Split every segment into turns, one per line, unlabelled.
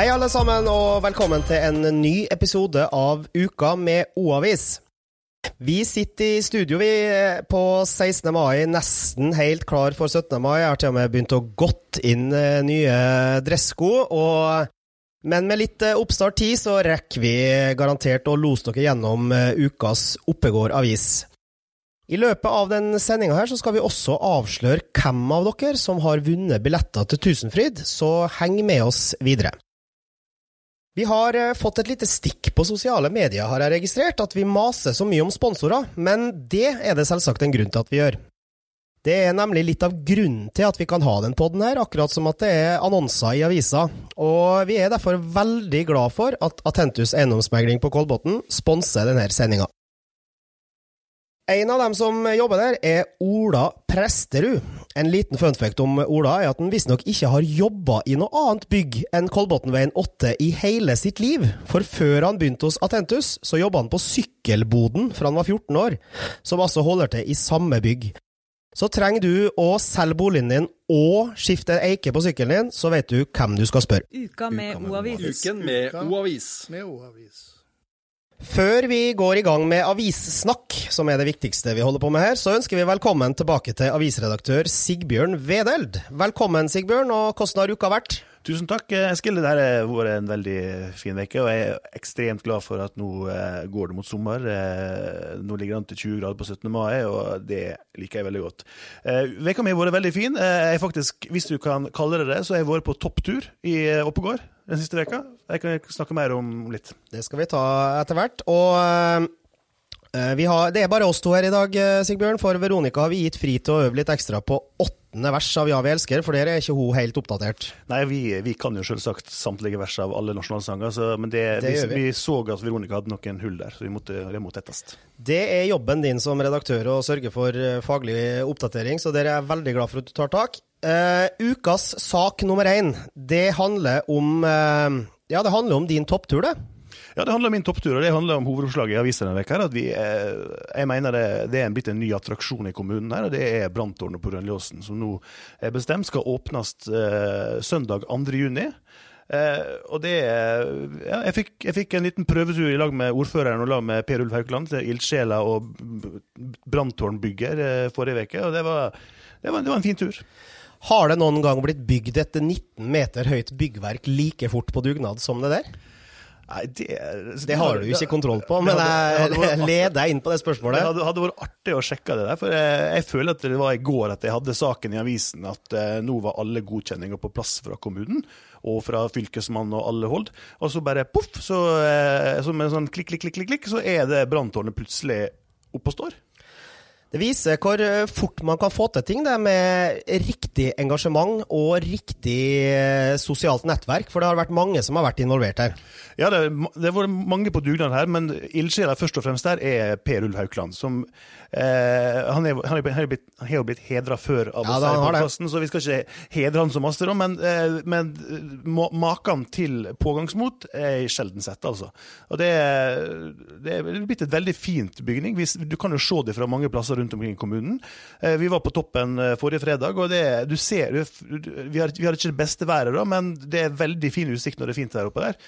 Hei, alle sammen, og velkommen til en ny episode av Uka med O-avis. Vi sitter i studio vi på 16. mai, nesten helt klar for 17. mai. Jeg har til og med begynt å gått inn eh, nye dressko. Og, men med litt eh, oppstart tid så rekker vi garantert å lose dere gjennom eh, ukas Oppegård avis. I løpet av den sendinga her så skal vi også avsløre hvem av dere som har vunnet billetter til Tusenfryd, så heng med oss videre. Vi har eh, fått et lite stikk på sosiale medier, har jeg registrert, at vi maser så mye om sponsorer, men det er det selvsagt en grunn til at vi gjør. Det er nemlig litt av grunnen til at vi kan ha den podden her, akkurat som at det er annonser i avisa, og vi er derfor veldig glad for at Atentus eiendomsmegling på Kolbotn sponser denne sendinga. En av dem som jobber der, er Ola Presterud. En liten funfact om Ola er at han visstnok ikke har jobba i noe annet bygg enn Kolbotnveien 8 i hele sitt liv, for før han begynte hos Atentus, så jobba han på Sykkelboden fra han var 14 år, som altså holder til i samme bygg. Så trenger du å selge boligen din og skifte en eike på sykkelen din, så vet du hvem du skal spørre.
Uka med O-avis.
Uken med O-avis.
Med O-avis.
Før vi går i gang med avissnakk, som er det viktigste vi holder på med her, så ønsker vi velkommen tilbake til avisredaktør Sigbjørn Vedeld. Velkommen, Sigbjørn, og hvordan har uka vært?
Tusen takk, Eskil. Det har vært en veldig fin uke, og jeg er ekstremt glad for at nå eh, går det mot sommer. Eh, nå ligger det an til 20 grader på 17. mai, og det liker jeg veldig godt. Eh, Veka mi har vært veldig fin. Eh, jeg faktisk, hvis du kan kalle det det, så har jeg vært på topptur i eh, Oppegård den siste veka. Jeg kan snakke mer om litt.
Det skal vi ta etter hvert. Og eh, har, det er bare oss to her i dag, eh, Sigbjørn, for Veronica har vi gitt fri til å øve litt ekstra på åttende vers av Ja, vi elsker, for der er ikke hun helt oppdatert.
Nei, vi, vi kan jo selvsagt samtlige vers av alle nasjonalsanger, så, men det,
Det
vi,
vi.
så at Veronica hadde noen hull der, så vi måtte, det må tettes.
Det er jobben din som redaktør å sørge for eh, faglig oppdatering, så der er jeg veldig glad for at du tar tak. Uh, ukas sak nummer én, det handler om uh, Ja, det handler om din topptur, det.
Ja, det handler om min topptur, og det handler om hovedoppslaget i avisa denne vi, eh, jeg mener det, det er blitt en ny attraksjon i kommunen her, og det er branntårnet på Rønlåsen, som nå er bestemt skal åpnes eh, søndag 2. juni. Eh, og det ja, jeg, fikk, jeg fikk en liten prøvetur i lag med ordføreren og lag med Per Ulf Haukeland, til ildsjela og branntårnbygger eh, forrige uke, og det var, det, var, det var en fin tur.
Har det noen gang blitt bygd et 19 meter høyt byggverk like fort på dugnad som det der?
Nei, det,
Det har du jo ikke kontroll på, men
Det det
jeg leder deg inn på det
Det
spørsmålet.
hadde, hadde vært artig å sjekke det der, for jeg, jeg føler at det var i går at jeg hadde saken i avisen at eh, nå var alle godkjenninger på plass fra kommunen og fra fylkesmannen og alle hold. Og så bare poff, så, eh, så med en sånn klikk, klikk, klikk, klikk, så er det branntårnet plutselig oppe og står.
Det viser hvor eh, fort man kan få til ting det med riktig engasjement og riktig eh, sosialt nettverk, for det har vært mange som har vært involvert her.
Ja, det, det har vært mange på dugnad her, men ildsjela først og fremst der er Per Ulf Haukland. Som, han, er, han, er, han, er blitt, han jo blitt hedra før av oss her i podkasten, så vi skal ikke hedre han så masse, da, men, eh, men maken til pågangsmot er sjelden sett, altså. Og det, er- det er blitt et veldig fint bygning. Du kan jo se det fra mange plasser rundt omkring i kommunen. Eh, vi var på toppen eh, forrige fredag, og det, du ser vi har, vi har ikke det beste været, da, men det er veldig fin utsikt når det er fint der oppe der.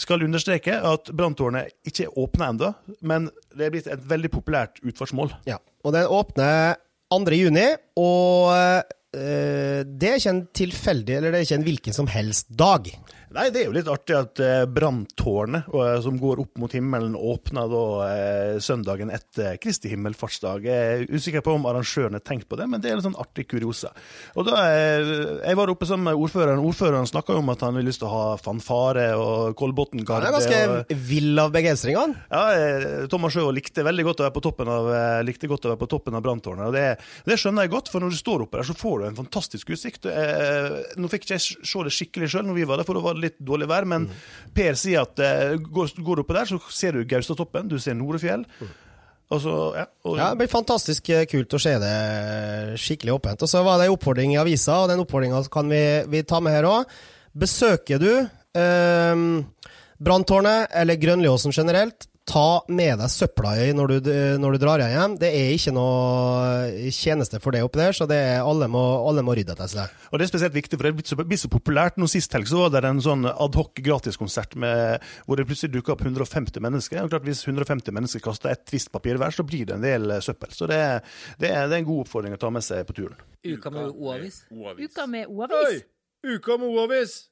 Skal understreke at branntårnet ikke er åpna ennå, men det er blitt et veldig populært utfartsmål.
Ja. Og den åpner 2. juni, og eh, det er ikke en tilfeldig, eller det er ikke en hvilken som helst dag.
Nei, det er jo litt artig at eh, branntårnet, eh, som går opp mot himmelen, åpner da eh, søndagen etter Kristi himmelfartsdag. Jeg er usikker på om arrangørene har tenkt på det, men det er litt sånn artig kuriosa. Og da, eh, Jeg var oppe sammen med ordføreren. Ordføreren snakka om at han ville lyst til å ha fanfare og
Han
Kolbotn-garde.
er
og-
ganske vill av begeistringene. han.
Ja, eh, Thomas Sjø likte veldig godt å være på toppen av, eh, likte godt å være på toppen av branntårnet. og det, det skjønner jeg godt, for når du står oppe der, så får du en fantastisk utsikt. Eh, nå fikk ikke jeg se det skikkelig sjøl når vi var der, for det var litt dårlig vær. Men Per sier at eh, går, går du oppå der, så ser du Gaustatoppen, du ser Norefjell. Og så, ja, og,
Ja, Det blir fantastisk eh, kult å se det skikkelig åpent. Og så var det en oppfordring i avisa, og den oppfordringa kan vi, vi ta med her òg. Besøker du eh, Branntårnet eller Grønliåsen generelt, ta med deg søpla i når du, når du drar hjem. Det er ikke noe tjeneste for det oppi der, så det er, alle, må, alle må rydde etter seg.
Og Det er spesielt viktig, for det er blitt så, blitt så populært. Nå Sist helg så var det en sånn adhoc gratiskonsert hvor det plutselig dukka opp 150 mennesker. Og klart Hvis 150 mennesker kaster ett tvist papir hver, så blir det en del eh, søppel. Så det er, det, er, det er, en god oppfordring å ta med seg på turen.
Uka med O-avis.
Uka med O-avis.
Uka med O-avis!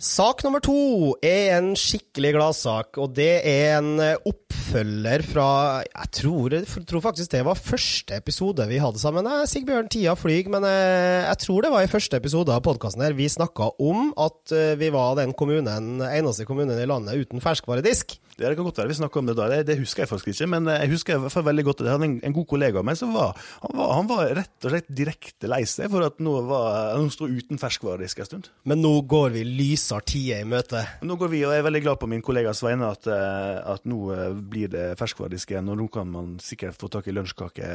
Sak nummer to er en skikkelig gladsak, og det er en eh, oppfølger fra Jeg tror, jeg tror, faktisk det var første episode vi hadde sammen. Sigbjørn, tida flyr, men jeg, jeg tror det var i første episode av podkasten her vi snakka om at eh, vi var den kommunen, eneste kommunen i landet uten ferskvaredisk.
Det kan godt være vi snakka om det da, det, det, husker jeg faktisk ikke. Men jeg husker jeg veldig godt at jeg hadde en, en god kollega av meg som var han, var han, var rett og slett direkte lei seg for at nå, var, nå sto uten ferskvaredisk en stund.
Men nå går vi lysere tider i møte.
Nå går vi, og jeg er veldig glad på min kollegas vegne at, eh, at nå eh, blir det ferskvaredisk igjen. Og nå kan man sikkert få tak i lunsjkake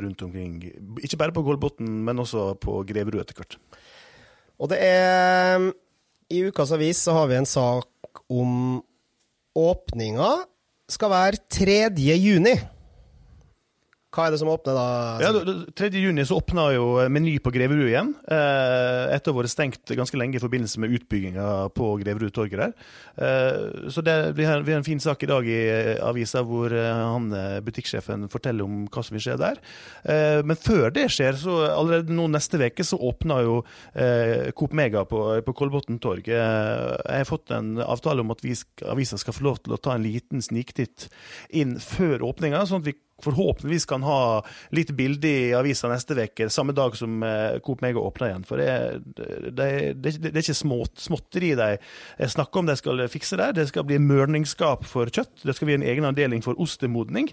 rundt omkring. Ikke bare på Kolbotn, men også på Greverud etter hvert.
Og det er I ukas avis så har vi en sak om Åpninga skal være 3. juni. Hva er det som åpner da?
Ja, 3. juni så åpna jo Meny på Greverud igjen. Eh, etter å ha vært stengt ganske lenge i forbindelse med utbygginga på Greverud-torget der. Eh, så det, vi, har, en fin sak i dag i avisa hvor han, butikksjefen forteller om hva som vil skje der. Eh, men før det skjer, så allerede nå neste uke så åpner jo Coop Mega på, på Kolbotn torg. jeg har fått en avtale om at vi, avisa skal få lov til å ta en liten sniktitt inn før åpninga, sånn at vi forhåpentligvis kan ha litt bilde i avisa neste uke, samme dag som eh, Coop Mega åpner igjen. For det, det, det, det er ikke smått, småtteri de snakker om de skal fikse der. Det skal bli mørningsskap for kjøtt. Det skal bli en egen avdeling for ostemodning.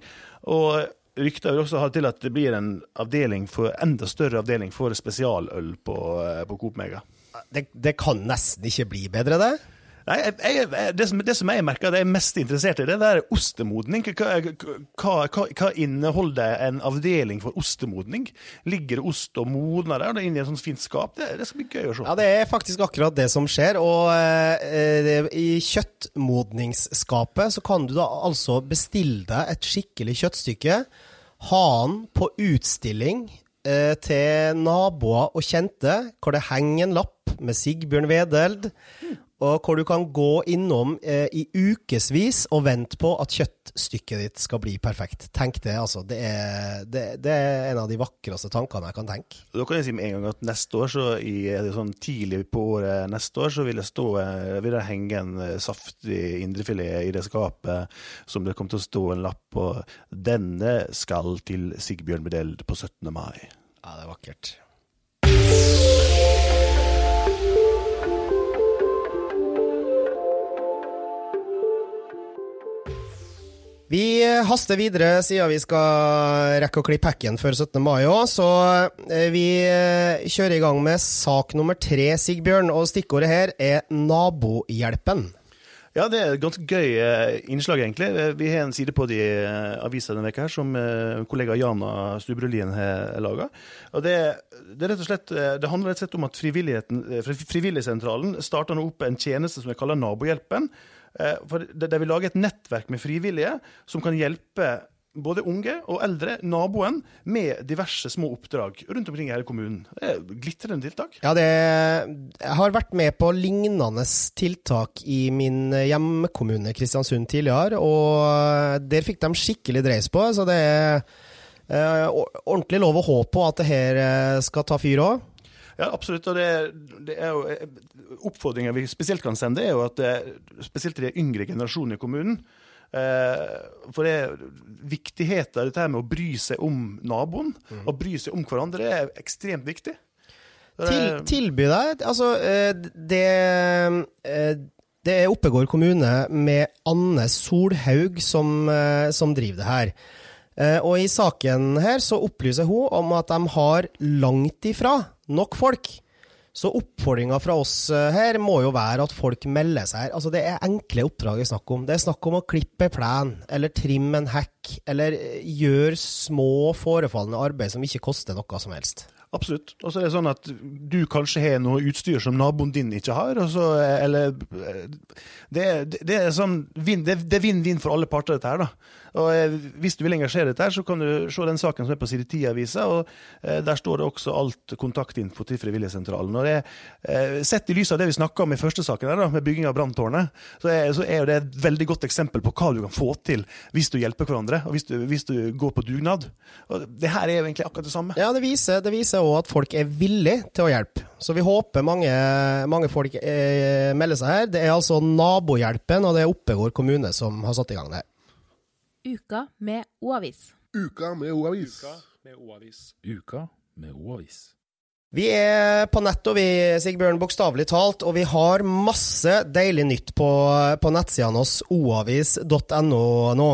Og rykter vil også ha til at det blir en avdeling for, enda større avdeling for spesialøl på, eh, på Coop Mega.
Det, det kan nesten ikke bli bedre, det?
Nei, jeg, jeg, det, som, det, som, jeg merker det jeg er mest interessert i, det er ostemodning. Hva, hva, hva, inneholder en avdeling for ostemodning? Ligger ost og modner der inni et sånt fint skap? Det, det, skal bli gøy å se.
Ja, Det er faktisk akkurat det som skjer. Og eh, i kjøttmodningsskapet så kan du da altså bestille deg et skikkelig kjøttstykke. Ha den på utstilling eh, til naboer og kjente, hvor det henger en lapp med Sigbjørn Wedeld og hvor du kan gå innom eh, i ukevis og vente på at kjøttstykket ditt skal bli perfekt. Tenk det, altså. Det er, det, det er, en av de vakreste tankene jeg kan tenke.
Da kan jeg si med en gang at neste år, så i, sånn tidlig på året neste år, så vil det, stå, eh, vil det henge en eh, saftig indrefilet i det skapet som det kommer til å stå en lapp på. 'Denne skal til Sigbjørn Bedeld på 17. mai'.
Ja, det er vakkert. Vi haster videre siden vi skal rekke å klippe hekken før 17. mai òg, så eh, vi eh, kjører i gang med sak nummer tre, Sigbjørn. Og stikkordet her er Nabohjelpen.
Ja, det er et ganske gøy eh, innslag, egentlig. Vi har en side på de avisa denne veka her som kollega Jana Stubrulien har laga. Det, det, det, handler rett og slett om at Frivilligsentralen starter nå opp en tjeneste som de kaller Nabohjelpen. Eh, for de vil lage et nettverk med frivillige som kan hjelpe både unge og eldre, naboen, med diverse små oppdrag rundt omkring i hele kommunen. Det er glitrende tiltak.
Ja, det, jeg har vært med på lignende tiltak i min hjemkommune Kristiansund tidligere, og der fikk de skikkelig dreis på. Så det er eh, ordentlig lov å håpe på at det her eh, skal ta fyr òg.
Ja, absolutt. Og det, det er jo eh, Oppfordringa vi spesielt kan sende, er jo at det, spesielt de yngre generasjonene i kommunen eh, For det viktigheten av dette her med å bry seg om naboen, mm. og bry seg om hverandre, det er ekstremt viktig.
Til, tilby deg Altså, eh, det det er Oppegård kommune med Anne Solhaug som, som driver det her. Og i saken her så opplyser hun om at de har langt ifra nok folk. Så oppfordringa fra oss eh, her må jo være at folk melder seg her. Altså, det er enkle oppdrag det snakk om. Det er snakk om å klippe plen, eller trimme en hekk, eller eh, gjøre små, forefallende arbeid som ikke koster noe som helst.
Absolutt. Og så er det sånn at du kanskje har noe utstyr som naboen din ikke har. Og så, eller Det, det, det er sånn det, vinn-vinn for alle parter, dette her. da. Og eh, Hvis du vil engasjere deg, så kan du se den saken som er på side 10 i avisa. og eh, Der står det også alt kontaktinfo til Frivilligsentralen. Og det, eh, Sett i lys av det vi snakka om i første saken, her, da, med bygging av branntårnet, så, er, så er det et veldig godt eksempel på hva du kan få til hvis du hjelper hverandre, og hvis du, hvis du går på dugnad. Og Det her er jo egentlig akkurat det samme.
Ja, det viser, det viser også at folk er villige til å hjelpe. Så vi håper mange, mange folk eh, melder seg her. Det er altså Nabohjelpen og det er Oppegård kommune som har satt i gang det her.
Uka med O-avis.
Uka med O-avis.
Uka med O-avis. Uka med O-avis.
Vi er på nett, og vi, Sigbjørn, bokstavelig talt, og vi har masse deilig nytt på, på nettsidene hos oavis.no nå.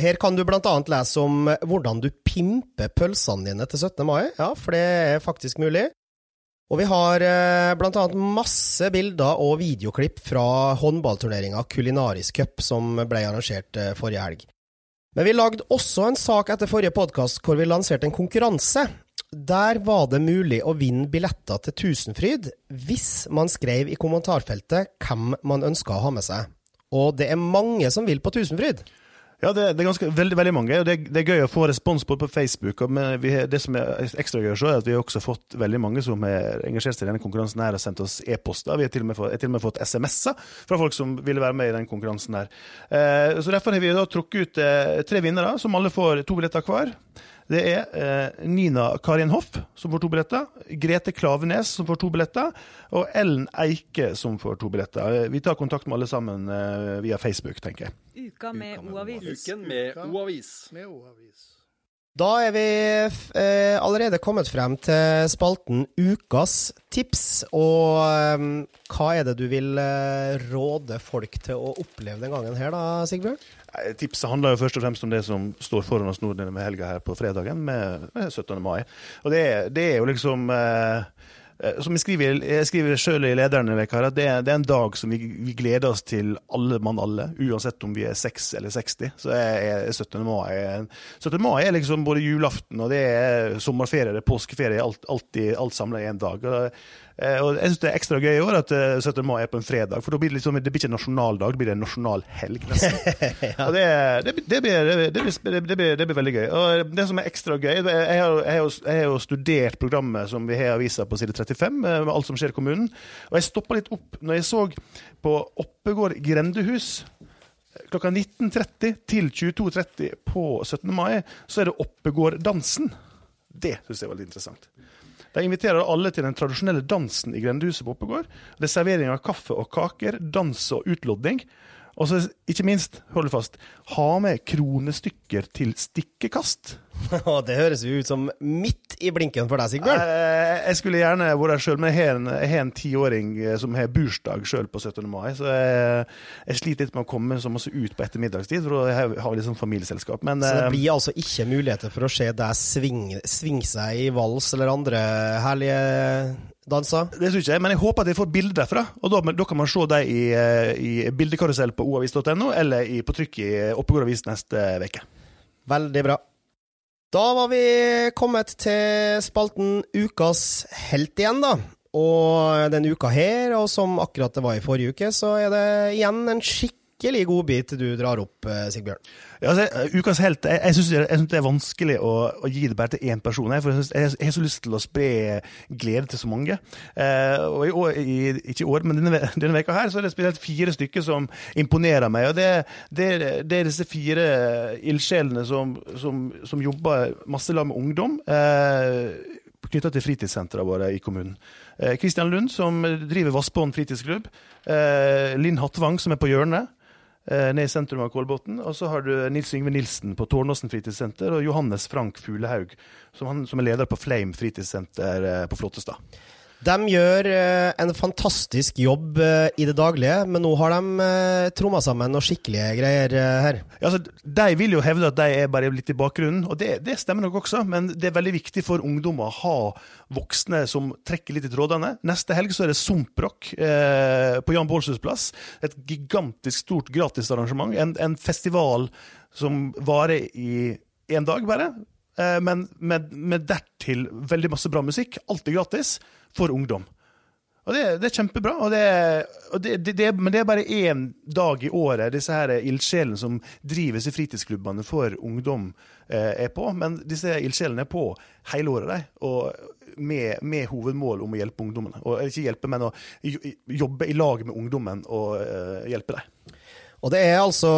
Her kan du bl.a. lese om hvordan du pimper pølsene dine til 17. mai. Ja, for det er faktisk mulig. Og vi har eh, bl.a. masse bilder og videoklipp fra håndballturneringa Kulinarisk Cup, som ble arrangert eh, forrige helg. Men vi lagde også en sak etter forrige podkast hvor vi lanserte en konkurranse. Der var det mulig å vinne billetter til Tusenfryd hvis man skrev i kommentarfeltet hvem man ønska å ha med seg. Og det er mange som vil på Tusenfryd.
Ja, det, det er ganske, veldig, veldig mange. og det, det, er gøy å få respons på, på Facebook. og vi, Det som er ekstra gøy, er at vi har også fått veldig mange som har engasjert seg i denne konkurransen her og sendt oss e-poster. Vi har til og med fått, til fått SMS-er fra folk som ville være med i den konkurransen. her. Eh, så Derfor har vi da trukket ut eh, tre vinnere, som alle får to billetter hver. Det er eh, Nina Karin Hoff som får to billetter. Grete Klavenes som får to billetter. Og Ellen Eike som får to billetter. Vi tar kontakt med alle sammen eh, via Facebook, tenker jeg.
Uka med O-avis.
Uken med O-avis.
Da er vi eh, allerede kommet frem til spalten Ukas tips. Og eh, hva er det du vil eh, råde folk til å oppleve den gangen her, da, Sigbjørn?
Tipset handler jo først og fremst om det som står foran oss nå denne helga her på fredagen, med, med 17. mai. Og det, det er jo liksom eh, som jeg skriver, jeg selv i lederen her, at det er, det er en dag som vi, vi, gleder oss til alle mann alle, uansett om vi er 6 eller 60. Så er, er 17. mai 17. mai er liksom både julaften og det er sommerferie, det er påskeferie, alt, alltid, alt samla i én dag. Og, Eh, og jeg synes Det er ekstra gøy i år at 17. Eh, mai er på en fredag, for da blir det, liksom, det blir ikke en nasjonaldag, det blir en nasjonalhelg. ja. Og det, det, det, blir, det, blir, det, blir, veldig gøy. Og Det som er ekstra gøy Jeg har, jo studert programmet som vi har i avisa på side 35, eh, med alt som skjer i kommunen. Og jeg stoppa litt opp når jeg så på Oppegård grendehus klokka 19.30 til 22.30 på 17. mai, så er det Oppegårddansen. Det syns jeg var litt interessant. De inviterer alle til den tradisjonelle dansen i grendehuset på Oppegård. Det er servering av kaffe og kaker, dans og utlodding. Og så ikke minst, hold fast, ha med kronestykker til stikkekast.
det høres jo ut som midt i blinken for deg, Sigbjørn.
Eh, jeg skulle gjerne vært der sjøl, men jeg har en, tiåring eh, som har bursdag sjøl på 17. mai. Så jeg, jeg, sliter litt med å komme så masse ut på ettermiddagstid, for jeg har litt sånn familieselskap. Men,
så det eh, blir altså ikke muligheter for å se deg svinge, svinge seg i vals eller andre herlige danser?
Det syns jeg, men jeg håper at jeg får bilder derfra. Og da, da kan man se dem i, i bildekarusell på oavis.no, eller i, på trykk i Oppegård Avis neste uke.
Veldig bra. Da var vi kommet til spalten Ukas helt igjen, da. Og denne uka her, og som akkurat det var i forrige uke, så er det igjen en skikk skikkelig godbit du drar opp, eh, Sigbjørn.
Ja, altså, ukas helt Jeg, jeg syns det er vanskelig å, å, gi det bare til én person. Jeg, for jeg, synes, jeg, har så lyst til å spre glede til så mange. Eh, og i i, Ikke i år, men denne, denne veka her så er det spesielt fire stykker som imponerer meg. og Det, det, det er disse fire ildsjelene som, som, som, jobber masse med ungdom. Eh, knytta til fritidssentrene våre i kommunen. Kristian eh, Lund, som driver Vassbånd fritidsklubb. Eh, Linn Hattvang, som er på hjørnet. Eh, ned i sentrum av Kolbotn. Og så har du Nils Yngve Nilsen på Tårnåsen fritidssenter, og Johannes Frank Fuglehaug, som, som, er leder på Flame fritidssenter eh, på Flåttestad.
De gjør eh, en fantastisk jobb eh, i det daglige, men nå har de eh, tromma sammen noen skikkelige greier her.
Ja, altså, de vil jo hevde at de er bare litt i bakgrunnen, og det, det, stemmer nok også. Men det er veldig viktig for ungdommer å ha voksne som trekker litt i trådene. Neste helg så er det Sumprock eh, på Jan Bålshus plass. Et gigantisk stort gratisarrangement. En, en festival som varer i én dag, bare. eh, men med, med dertil veldig masse bra musikk. Alltid gratis for ungdom. Og det, det er kjempebra. Og det, og det, men det er bare én dag i året disse her ildsjelene som drives i fritidsklubbene for ungdom, eh, er på. Men disse ildsjelene er på hele året, de. Med, med hovedmål om å hjelpe ungdommene. Og ikke hjelpe, men å jobbe i lag med ungdommen og eh, hjelpe dem.
Og det er altså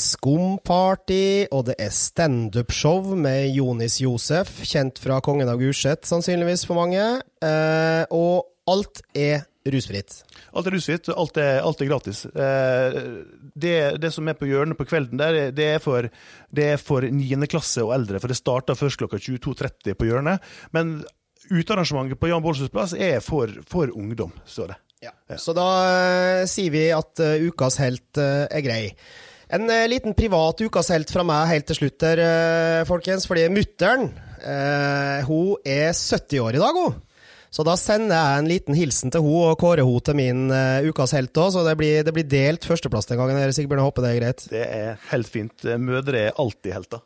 Skumparty, og det er standup-show med Jonis Josef, kjent fra Kongen av Gulset, sannsynligvis for mange. Eh, og alt er rusfritt.
Alt er rusfritt, alt er, alt er gratis. Eh, det, det som er på hjørnet på kvelden, der, det er for, det er for 9. klasse og eldre, for det starter først klokka 22.30 på hjørnet. Men utearrangementet på Jan Bolsøs plass er for, for ungdom, står det.
Så da uh, sier vi at uh, ukas helt uh, er grei. En liten privat ukas helt fra meg helt til slutt der, eh, folkens. Fordi mutter'n, eh, hun er 70 år i dag, hun. Så da sender jeg en liten hilsen til hun og kårer hun til min uh, ukas helt òg. Så det blir, det blir delt førsteplass den gangen, her, Sigbjørn. Jeg håper det er greit.
Det er helt fint. Mødre er alltid helter.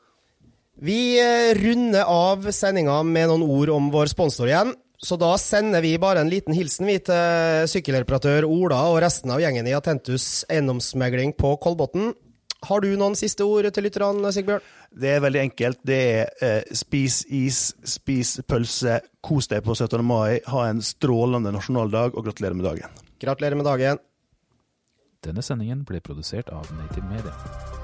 Vi runder av sendinga med noen ord om vår sponsor igjen. Så da sender vi bare en liten hilsen vi til sykkelreparatør Ola og resten av gjengen i Atentus eiendomsmegling på Kolbotn. Har du noen siste ord til lytterne, Sigbjørn?
Det er veldig enkelt. Det er eh, spis is, spis pølse, kos deg på 17. mai, ha en strålende nasjonaldag, og gratulerer med dagen.
Gratulerer med dagen.
Denne sendingen ble produsert av Native Media.